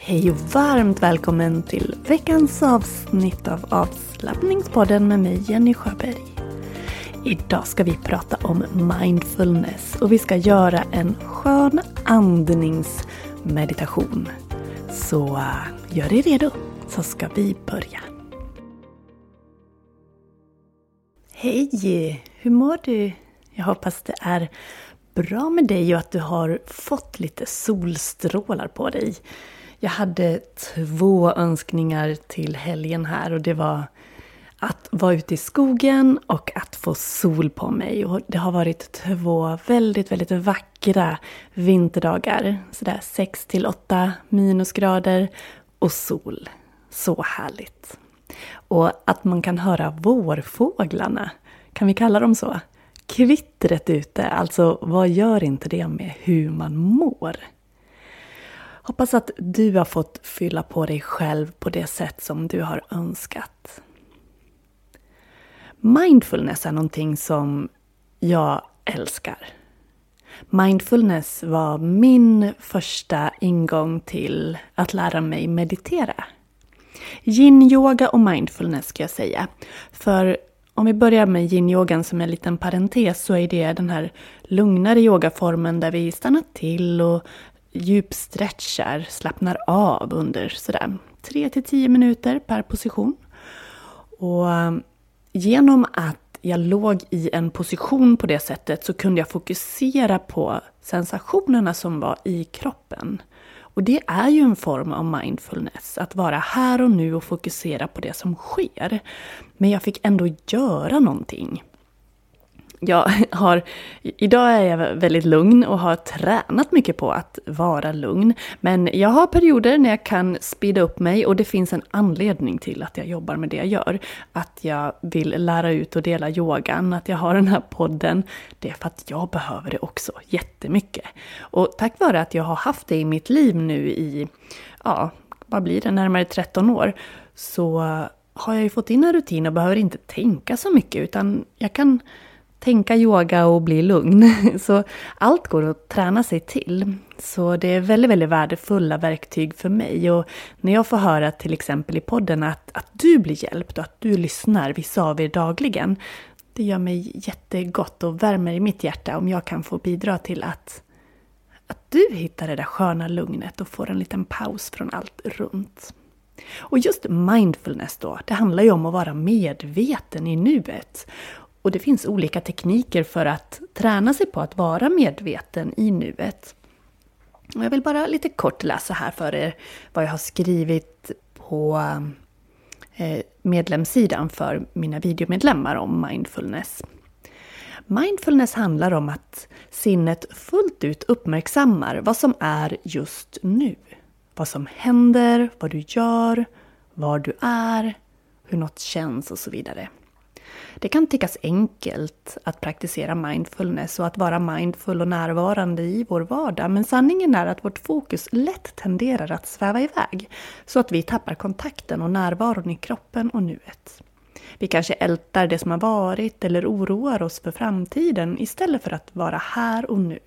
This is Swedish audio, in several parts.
Hej och varmt välkommen till veckans avsnitt av avslappningspodden med mig Jenny Sjöberg. Idag ska vi prata om mindfulness och vi ska göra en skön andningsmeditation. Så eh, gör dig redo så ska vi börja. Hej! Hur mår du? Jag hoppas det är bra med dig och att du har fått lite solstrålar på dig. Jag hade två önskningar till helgen här och det var att vara ute i skogen och att få sol på mig. Och det har varit två väldigt, väldigt vackra vinterdagar. Sådär 6 till 8 minusgrader och sol. Så härligt. Och att man kan höra vårfåglarna, kan vi kalla dem så? Kvittret ute, alltså vad gör inte det med hur man mår? Hoppas att du har fått fylla på dig själv på det sätt som du har önskat. Mindfulness är någonting som jag älskar. Mindfulness var min första ingång till att lära mig meditera. Yin-yoga och mindfulness ska jag säga. För om vi börjar med yin-yogan som en liten parentes så är det den här lugnare yogaformen där vi stannar till och djupstretchar, slappnar av under sådär 3 till 10 minuter per position. Och eh, genom att jag låg i en position på det sättet så kunde jag fokusera på sensationerna som var i kroppen. Och det är ju en form av mindfulness, att vara här och nu och fokusera på det som sker. Men jag fick ändå göra någonting jag har, idag är jag väldigt lugn och har tränat mycket på att vara lugn. Men jag har perioder när jag kan speeda upp mig och det finns en anledning till att jag jobbar med det jag gör. Att jag vill lära ut och dela yogan, att jag har den här podden. Det är för att jag behöver det också jättemycket. Och tack vare att jag har haft det i mitt liv nu i, ja, vad blir det, närmare 13 år. Så har jag ju fått in en rutin och behöver inte tänka så mycket utan jag kan tänka yoga och bli lugn. Så allt går att träna sig till. Så det är väldigt, väldigt värdefulla verktyg för mig. Och när jag får höra till exempel i podden att, att du blir hjälpt och att du lyssnar, vissa av er dagligen. Det gör mig jättegott och värmer i mitt hjärta om jag kan få bidra till att, att du hittar det där sköna lugnet och får en liten paus från allt runt. Och just mindfulness då, det handlar ju om att vara medveten i nuet. Och det finns olika tekniker för att träna sig på att vara medveten i nuet. Jag vill bara lite kort läsa här för er vad jag har skrivit på eh, medlemssidan för mina videomedlemmar om mindfulness. Mindfulness handlar om att sinnet fullt ut uppmärksammar vad som är just nu. Vad som händer, vad du gör, var du är, hur något känns och så vidare. Det kan tyckas enkelt att praktisera mindfulness och att vara mindful och närvarande i vår vardag, men sanningen är att vårt fokus lätt tenderar att sväva iväg, så att vi tappar kontakten och närvaron i kroppen och nuet. Vi kanske ältar det som har varit eller oroar oss för framtiden istället för att vara här och nu.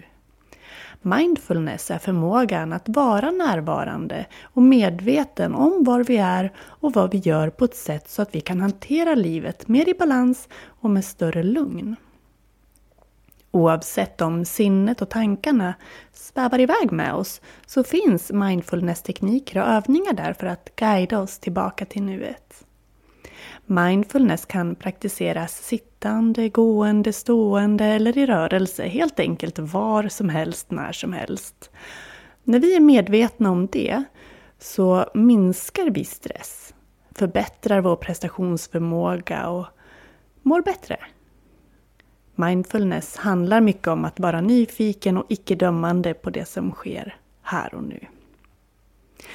Mindfulness är förmågan att vara närvarande och medveten om var vi är och vad vi gör på ett sätt så att vi kan hantera livet mer i balans och med större lugn. Oavsett om sinnet och tankarna svävar iväg med oss så finns mindfulness-tekniker och övningar där för att guida oss tillbaka till nuet. Mindfulness kan praktiseras sittande, gående, stående eller i rörelse, helt enkelt var som helst, när som helst. När vi är medvetna om det så minskar vi stress, förbättrar vår prestationsförmåga och mår bättre. Mindfulness handlar mycket om att vara nyfiken och icke-dömande på det som sker här och nu.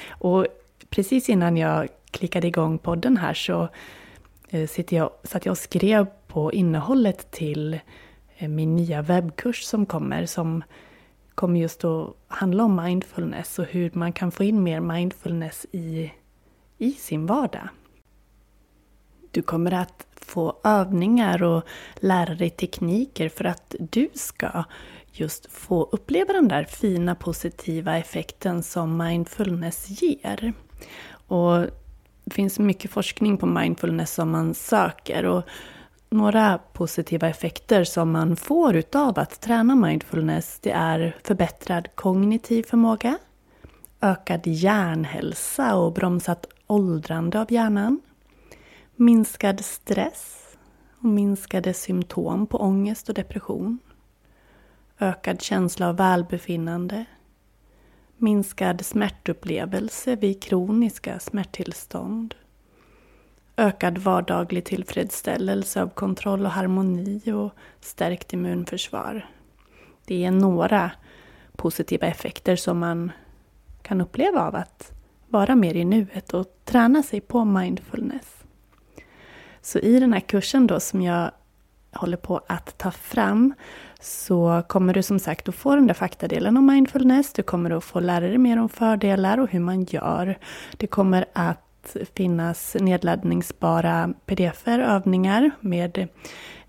Och precis innan jag klickade igång podden här så Eh, sitter jag, satt jag och skrev på innehållet till eh, min nya webbkurs som kommer, som kommer just att handla om mindfulness och hur man kan få in mer mindfulness i, i sin vardag. Du kommer att få övningar och lära dig tekniker för att du ska just få uppleva den där fina positiva effekten som mindfulness ger. Och det finns mycket forskning på mindfulness som man söker. Och några positiva effekter som man får utav att träna mindfulness det är förbättrad kognitiv förmåga, ökad hjärnhälsa och bromsat åldrande av hjärnan, minskad stress och minskade symptom på ångest och depression, ökad känsla av välbefinnande, minskad smärtupplevelse vid kroniska smärttillstånd, ökad vardaglig tillfredsställelse av kontroll och harmoni och stärkt immunförsvar. Det är några positiva effekter som man kan uppleva av att vara mer i nuet och träna sig på mindfulness. Så i den här kursen då som jag håller på att ta fram så kommer du som sagt att få den där faktadelen om mindfulness. Du kommer att få lära dig mer om fördelar och hur man gör. Det kommer att finnas nedladdningsbara pdf-er, övningar med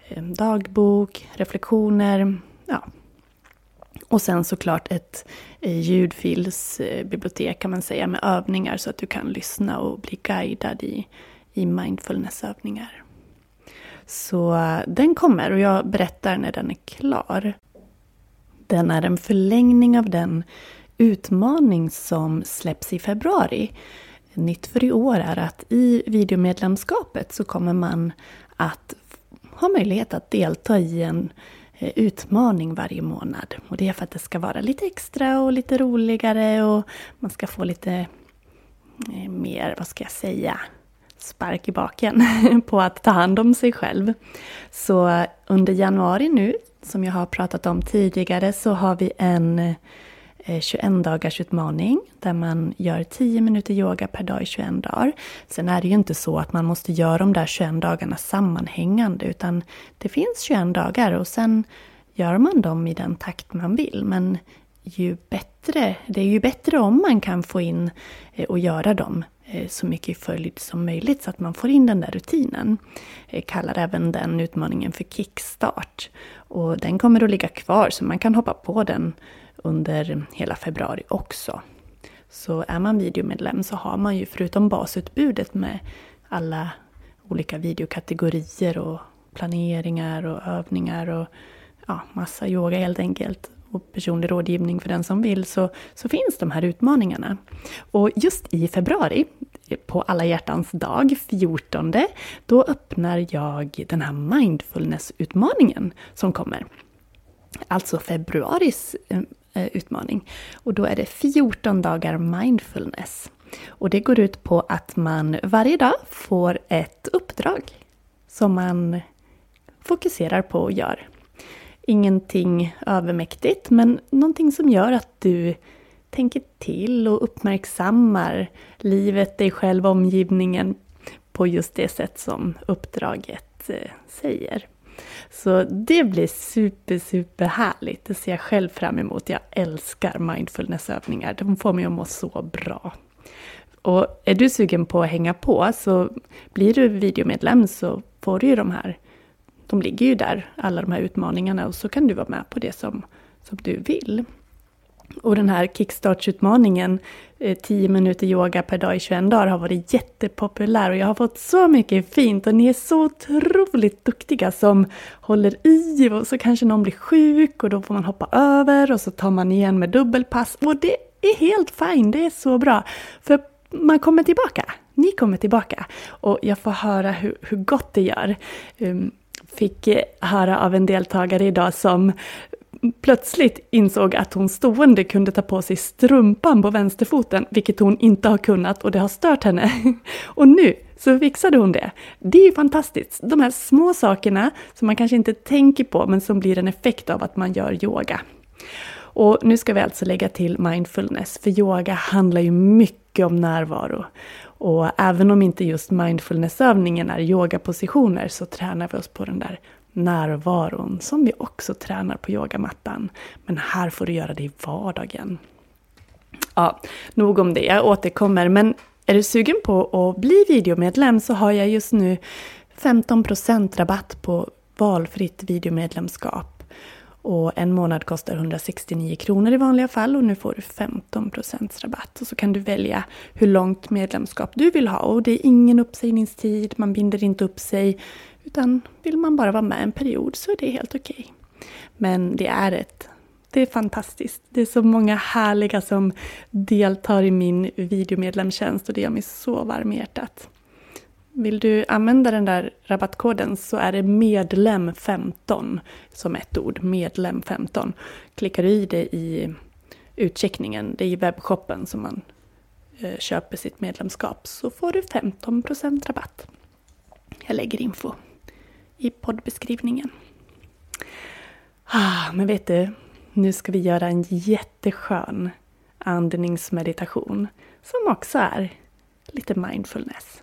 eh, dagbok, reflektioner, ja. Och sen såklart ett eh, ljudfilsbibliotek kan man säga med övningar så att du kan lyssna och bli guidad i, i mindfulnessövningar. Så den kommer och jag berättar när den är klar. Den är en förlängning av den utmaning som släpps i februari. Nytt för i år är att i videomedlemskapet så kommer man att ha möjlighet att delta i en eh, utmaning varje månad. Och det är för att det ska vara lite extra och lite roligare och man ska få lite eh, mer, vad ska jag säga, spark i baken på att ta hand om sig själv. Så under januari nu, som jag har pratat om tidigare, så har vi en eh, 21 dagars utmaning där man gör 10 minuter yoga per dag i 21 dagar. Sen är det ju inte så att man måste göra de där 21 dagarna sammanhängande utan det finns 21 dagar och sen gör man dem i den takt man vill. Men ju bättre, det är ju bättre om man kan få in eh, och göra dem Eh, så mycket i följd som möjligt så att man får in den där rutinen. Jag kallar även den utmaningen för kickstart. Och den kommer att ligga kvar så man kan hoppa på den under hela februari också. Så är man videomedlem så har man ju förutom basutbudet med alla olika videokategorier och planeringar och övningar och ja, massa yoga helt enkelt och personlig rådgivning för den som vill, så, så finns de här utmaningarna. Och just i februari, på alla hjärtans dag, 14, då öppnar jag den här mindfulness-utmaningen som kommer. Alltså februaris eh, eh utmaning. Och då är det 14 dagar mindfulness. Och det går ut på att man varje dag får ett uppdrag som man fokuserar på och gör ingenting övermäktigt, men någonting som gör att du tänker till och uppmärksammar livet, dig själv, omgivningen på just det sätt som uppdraget eh, säger. Så det blir super, super härligt. Det ser jag själv fram emot. Jag älskar mindfulnessövningar. De får mig att må så bra. Och är du sugen på att hänga på så blir du videomedlem så får du ju de här, de ligger ju där, alla de här utmaningarna och så kan du vara med på det som, som du vill. Och den här kickstartsutmaningen, eh, 10 minuter yoga per dag i 21 dagar, har varit jättepopulär och jag har fått så mycket fint och ni är så otroligt duktiga som håller i och så kanske någon blir sjuk och då får man hoppa över och så tar man igen med dubbelpass och det är helt fint, det är så bra. För man kommer tillbaka, ni kommer tillbaka och jag får höra hur, hur gott det gör. Um, fick höra av en deltagare idag som plötsligt insåg att hon stående kunde ta på sig strumpan på vänsterfoten, vilket hon inte har kunnat och det har stört henne. Och nu så fixade hon det. Det är ju fantastiskt. De här små sakerna som man kanske inte tänker på men som blir en effekt av att man gör yoga. Och nu ska vi alltså lägga till mindfulness, för yoga handlar ju mycket om närvaro. Och även om inte just mindfulnessövningen är yogapositioner så tränar vi oss på den där närvaron som vi också tränar på yogamattan. Men här får du göra det i vardagen. Ja, nog om det, jag återkommer. Men är du sugen på att bli videomedlem så har jag just nu 15% rabatt på valfritt videomedlemskap. Och en månad kostar 169 kronor i vanliga fall och nu får du 15 rabatt. Och så kan du välja hur långt medlemskap du vill ha. Och det är ingen uppsägningstid, man binder inte upp sig. Utan vill man bara vara med en period så är det helt okej. Okay. Men det är ett det är fantastiskt. Det är så många härliga som deltar i min videomedlemstjänst och det gör mig så varm i hjärtat. Vill du använda den där rabattkoden så är det medlem15 som ett ord, medlem15. Klickar du i det i utcheckningen, det är i webbshoppen som man eh, köper sitt medlemskap, så får du 15% rabatt. Jag lägger info i poddbeskrivningen. Ah, men vet du, nu ska vi göra en jätteskön andningsmeditation som också är lite mindfulness.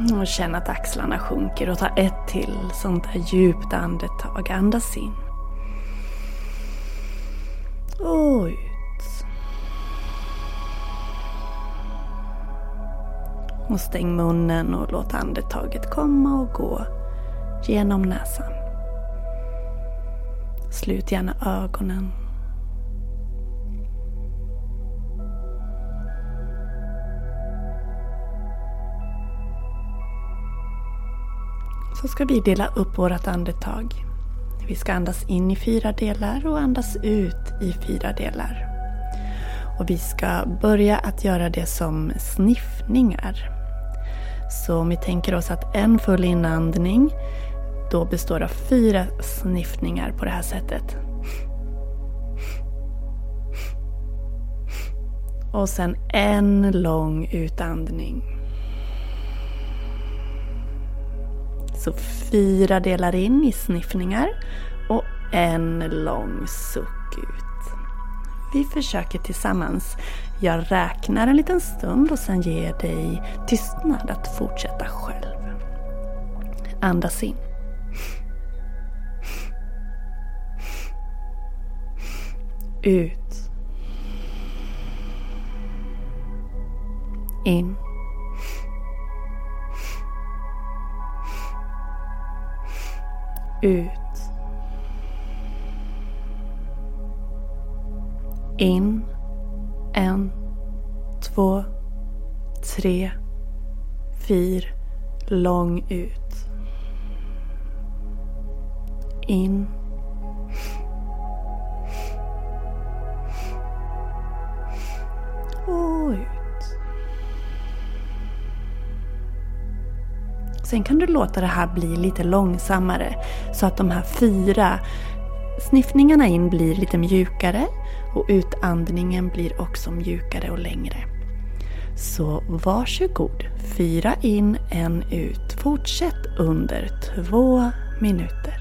Och känn att axlarna sjunker och ta ett till sånt där djupt andetag. Andas in. Och ut. Och stäng munnen och låt andetaget komma och gå genom näsan. Slut gärna ögonen. Så ska vi dela upp vårt andetag. Vi ska andas in i fyra delar och andas ut i fyra delar. Och vi ska börja att göra det som sniffningar. Så om vi tänker oss att en full inandning då består av fyra sniffningar på det här sättet. Och sen en lång utandning. Så fyra delar in i sniffningar och en lång suck ut. Vi försöker tillsammans Jag räknar en liten stund och sen ger dig tystnad att fortsätta själv. Andas in. Ut. In. Ut. In. En, två, tre, fyra. Lång ut. In. Sen kan du låta det här bli lite långsammare så att de här fyra sniffningarna in blir lite mjukare och utandningen blir också mjukare och längre. Så varsågod, fyra in, en ut. Fortsätt under två minuter.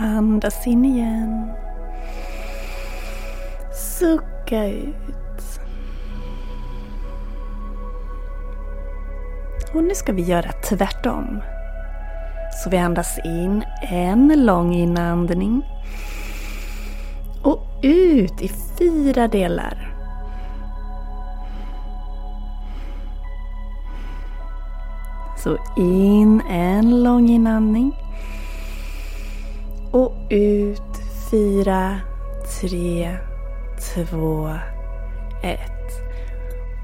Andas in igen. Sucka ut. Och nu ska vi göra tvärtom. Så vi andas in en lång inandning. Och ut i fyra delar. Så in en lång inandning. Och ut. Fyra, tre, två, ett.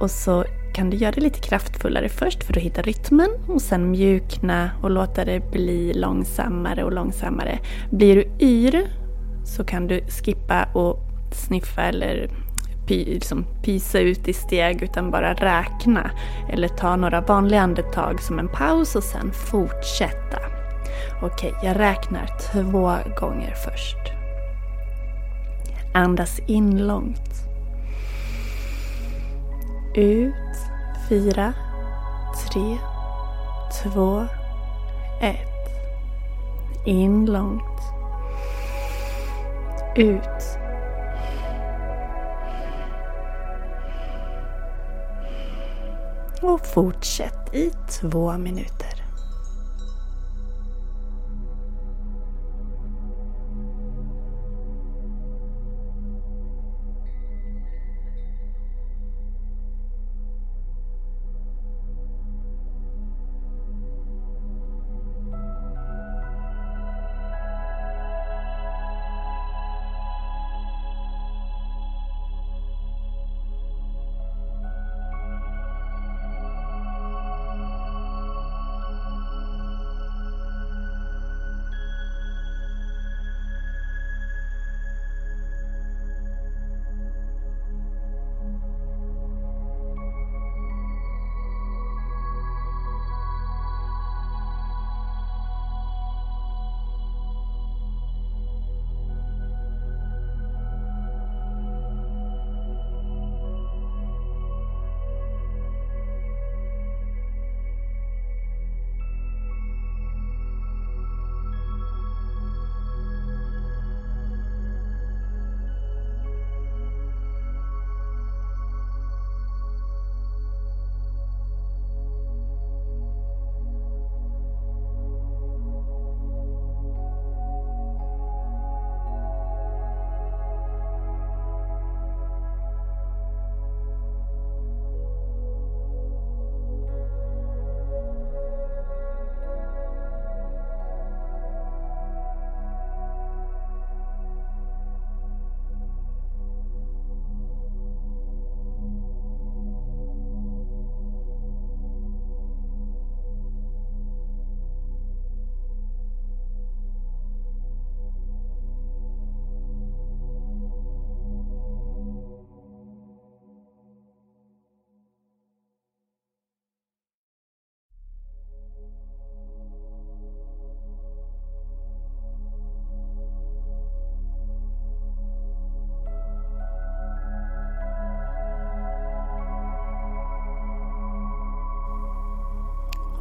Och så kan du göra det lite kraftfullare först för att hitta rytmen och sen mjukna och låta det bli långsammare och långsammare. Blir du yr så kan du skippa och sniffa eller py, liksom pysa ut i steg utan bara räkna. Eller ta några vanliga andetag som en paus och sen fortsätta. Okej, jag räknar två gånger först. Andas in långt. Ut. Fyra, tre, två, ett. In långt. Ut. Och fortsätt i två minuter.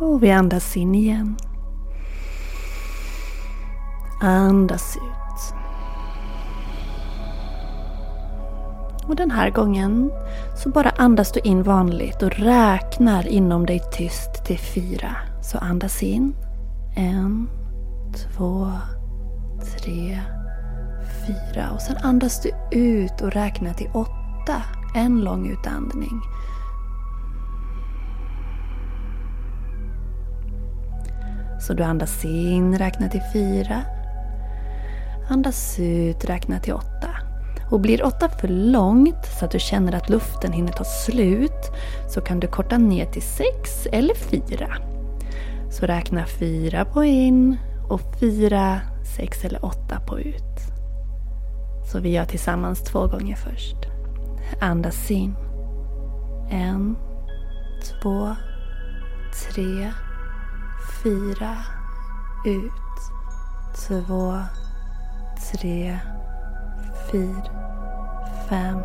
Och vi andas in igen. Andas ut. Och den här gången så bara andas du in vanligt och räknar inom dig tyst till fyra. Så andas in. En, två, tre, fyra. Och sen andas du ut och räknar till åtta. En lång utandning. Så du andas in, räkna till fyra. Andas ut, räkna till åtta. Och blir åtta för långt så att du känner att luften hinner ta slut så kan du korta ner till sex eller fyra. Så räkna fyra på in och fyra, sex eller åtta på ut. Så vi gör tillsammans två gånger först. Andas in. En, två, tre, fyra. Ut. Två, tre, fyra, fem,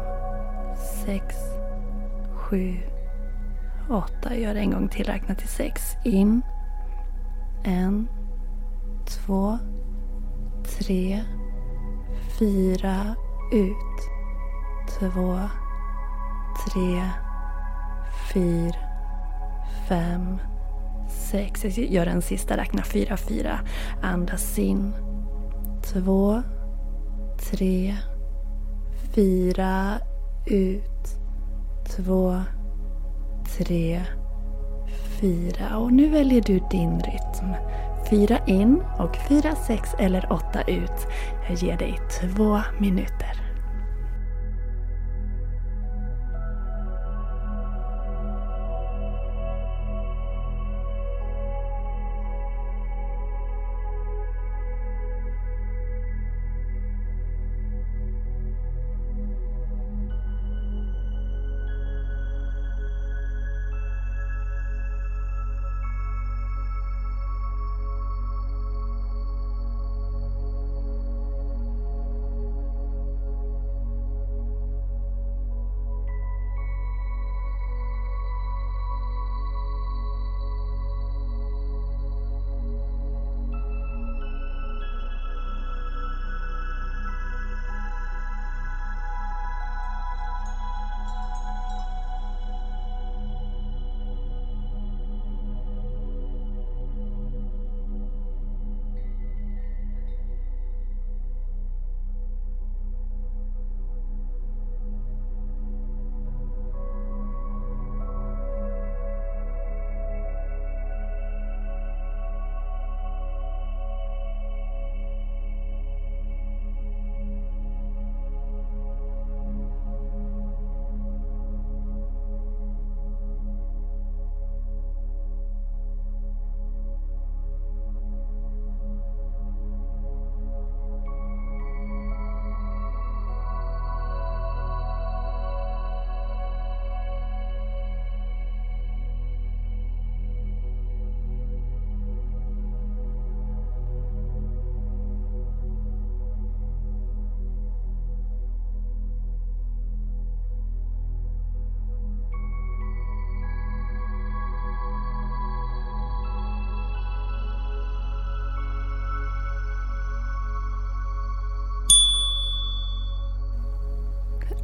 sex, sju, åtta. Gör det en gång till. Räkna till sex. In. En, två, tre, fyra. Ut. Två, tre, fyra, fem, sex. Jag gör en sista. Räkna fyra, fyra. Andas in två, tre, fyra, ut. Två, tre, fyra. Och nu väljer du din rytm. Fyra in och fyra, sex eller åtta ut. Jag ger dig två minuter.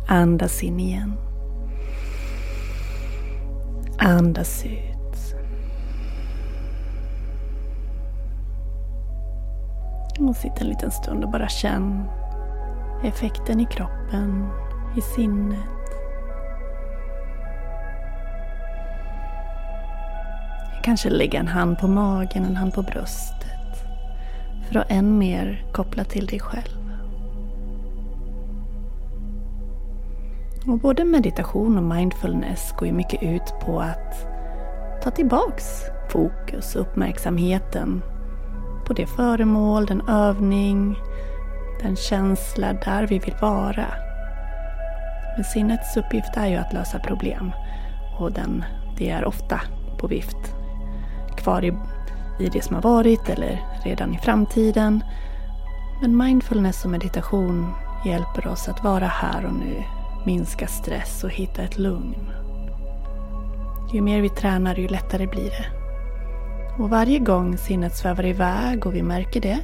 Andas in igen. Andas ut. Och sitt en liten stund och bara känn effekten i kroppen, i sinnet. Kanske lägga en hand på magen, en hand på bröstet. För att än mer koppla till dig själv. Och både meditation och mindfulness går ju mycket ut på att ta tillbaks fokus och uppmärksamheten på det föremål, den övning, den känsla där vi vill vara. Men sinnets uppgift är ju att lösa problem och den, det är ofta på vift kvar i, i det som har varit eller redan i framtiden. Men mindfulness och meditation hjälper oss att vara här och nu minska stress och hitta ett lugn. Ju mer vi tränar, ju lättare blir det. Och varje gång sinnet svävar iväg och vi märker det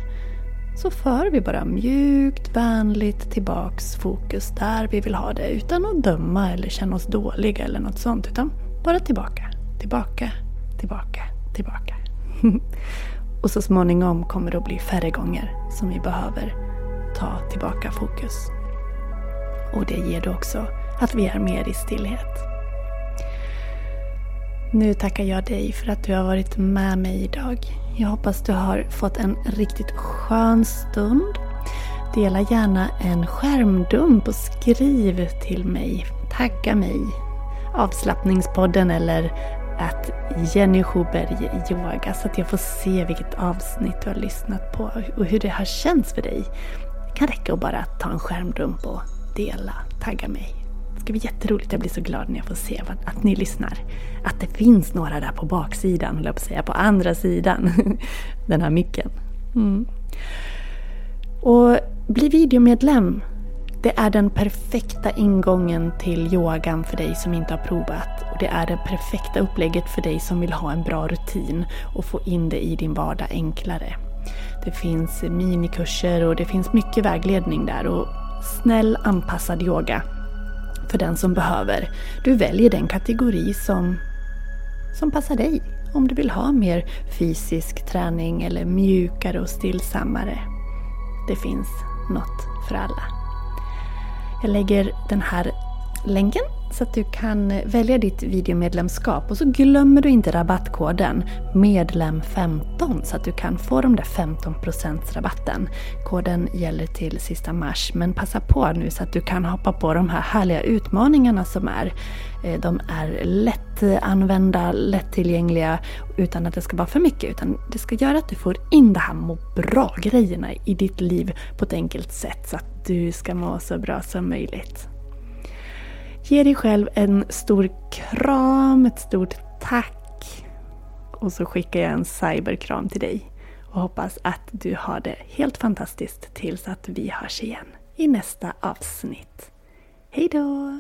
så för vi bara mjukt, vänligt tillbaks fokus där vi vill ha det utan att döma eller känna oss dåliga eller något sånt. Utan bara tillbaka, tillbaka, tillbaka, tillbaka. och så småningom kommer det att bli färre gånger som vi behöver ta tillbaka fokus. Och det ger det också att vi är mer i stillhet. Nu tackar jag dig för att du har varit med mig idag. Jag hoppas du har fått en riktigt skön stund. Dela gärna en skärmdump och skriv till mig. Tagga mig. Avslappningspodden eller att Jenny Schuberg yoga så att jag får se vilket avsnitt du har lyssnat på och hur det har känts för dig. Det kan räcka att bara ta en skärmdump och dela, tagga mig. Det ska bli jätteroligt, jag blir så glad när jag får se att ni lyssnar. Att det finns några där på baksidan, höll jag på att säga, på andra sidan den här micken. Mm. Och bli videomedlem. Det är den perfekta ingången till yogan för dig som inte har provat. Och det är det perfekta upplägget för dig som vill ha en bra rutin och få in det i din vardag enklare. Det finns minikurser och det finns mycket vägledning där och snäll anpassad yoga för den som behöver. Du väljer den kategori som, som passar dig. Om du vill ha mer fysisk träning eller mjukare och stillsammare. Det finns något för alla. Jag lägger den här länken så att du kan välja ditt videomedlemskap och så glömmer du inte rabattkoden medlem15 så att du kan få de där 15% rabatten. Koden gäller till sista mars men passa på nu så att du kan hoppa på de här härliga utmaningarna som är. Eh, de är lättanvända, lättillgängliga utan att det ska vara för mycket utan det ska göra att du får in de här må bra-grejerna i ditt liv på ett enkelt sätt så att du ska må så bra som möjligt. Ge dig själv en stor kram, ett stort tack. Och så skickar jag en cyberkram till dig. Och hoppas att du har det helt fantastiskt tills att vi hörs igen i nästa avsnitt. Hej då!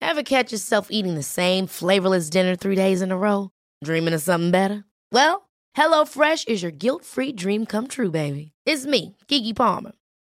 Have catch yourself eating the same flavorless dinner three days in a row? Dreaming of something better? Well, hello fresh is your guilt free dream come true baby. It's me, Gigi Palmer.